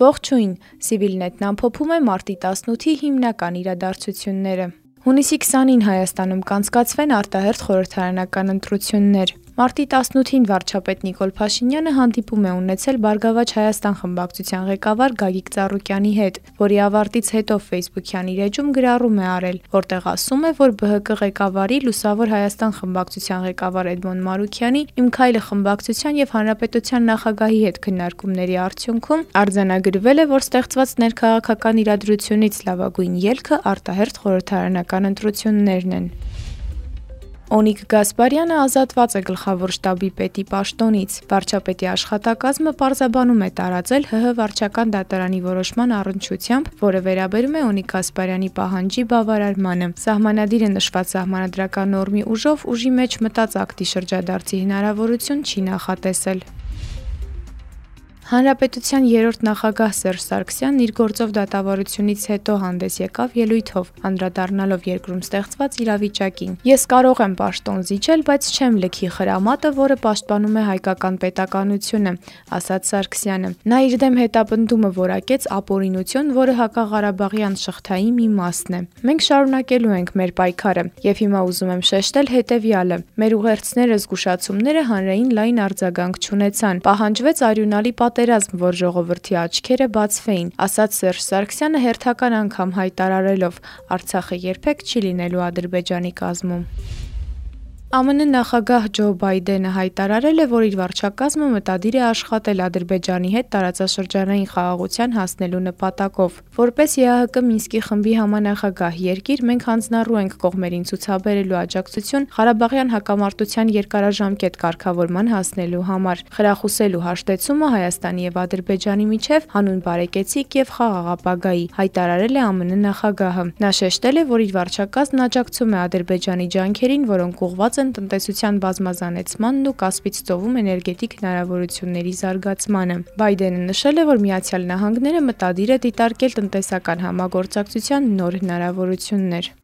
Ողջույն, Civilnet-ն ամփոփում է մարտի 18-ի հիմնական իրադարձությունները։ Հունիսի 20-ին Հայաստանում կանցկացվեն արտահերթ խորհրդարանական ընտրություններ։ Մարտի 18-ին վարչապետ Նիկոլ Փաշինյանը հանդիպում է ունեցել Բարգավաճ Հայաստան խմբակցության ղեկավար Գագիկ Ծառուկյանի հետ, որի ավարտից հետո Facebook-յան իր էջում գրառում է արել, որտեղ ասում է, որ ԲՀԿ ղեկավարի Լուսավոր Հայաստան խմբակցության ղեկավար Էդմոն Մարուքյանի Իմ քայլը խմբակցության եւ Հանրապետության նախագահի հետ քննարկումների արդյունքում արձանագրվել է, որ ստեղծված ներքաղաքական իրադրությունից լավագույն ելքը արտահերթ խորհրդարանական ընտրություններն են։ Օնիկ Գասպարյանը ազատված է գլխավոր շտաբի պետի պաշտոնից։ Վարչապետի աշխատակազմը պարզաբանում է տարածել ՀՀ վարչական դատարանի որոշման առնչությամբ, որը վերաբերում է Օնիկ Գասպարյանի պահանջի բավարարմանը։ Սահմանադիրը նշված սահմանադրական նորմի ուժով ուժի մեջ մտած ակտի շրջադարձի հնարավորություն չի նախատեսել։ Հանրապետության երրորդ նախագահ Սերժ Սարգսյանն իր գործով դատավարությունից հետո հանդես եկավ ելույթով, անդրադառնալով երկրում ստեղծված իրավիճակին։ Ես կարող եմ պաշտոն զիջել, բայց չեմ լքի խրամատը, որը պաշտպանում է հայկական պետականությունը, ասաց Սարգսյանը։ Նա իր դեմ հետապնդումը որակեց ապօրինություն, որը հակաղարաբաղյան շղթայի մի մասն է։ Մենք շարունակելու ենք մեր պայքարը, եւ հիմա ուզում եմ շեշտել հետեւյալը. մեր ուղերձները, զգուշացումները հանրային լայն արձագանք չունեցան։ Պահանջվեց արյունալի պատերազմ պատերազմ, որ ժողովրդի աչքերը բացվեին, ասաց Սերժ Սարգսյանը հերթական անգամ հայտարարելով. Արցախը երբեք չի լինելու Ադրբեջանի կազմում։ ԱՄՆ նախագահ Ջո Բայդենը հայտարարել է, որ իր վարչակազմը մտադիր է աշխատել Ադրբեջանի հետ տարածաշրջանային խաղաղության հասնելու նպատակով։ Որպես ԵԱՀԿ Մինսկի խմբի համանախագահ երկիր մենք հանձնառու ենք կողմերին ցուցաբերելու աջակցություն Ղարաբաղյան հակամարտության երկարաժամկետ կարգավորման հասնելու համար, խրախուսելու հաշտեցումը Հայաստանի եւ Ադրբեջանի միջև հանուն բարեկեցիկ եւ խաղաղ ապագայի, հայտարարել է ԱՄՆ նախագահը։ Նա շեշտել է, որ իր վարչակազմն աջակցում է Ադրբեջանի ջանքերին, որոնք ուղղված են տնտեսության բազմազանեցմանն ու Կասպից ծովում էներգետիկ հնարավորությունների զարգացմանը։ Բայդենը նշել է, որ Միացյալ Նահանգները մտադիր է դիտարկել տնտեսական համագործակցության նոր հնարավորություններ։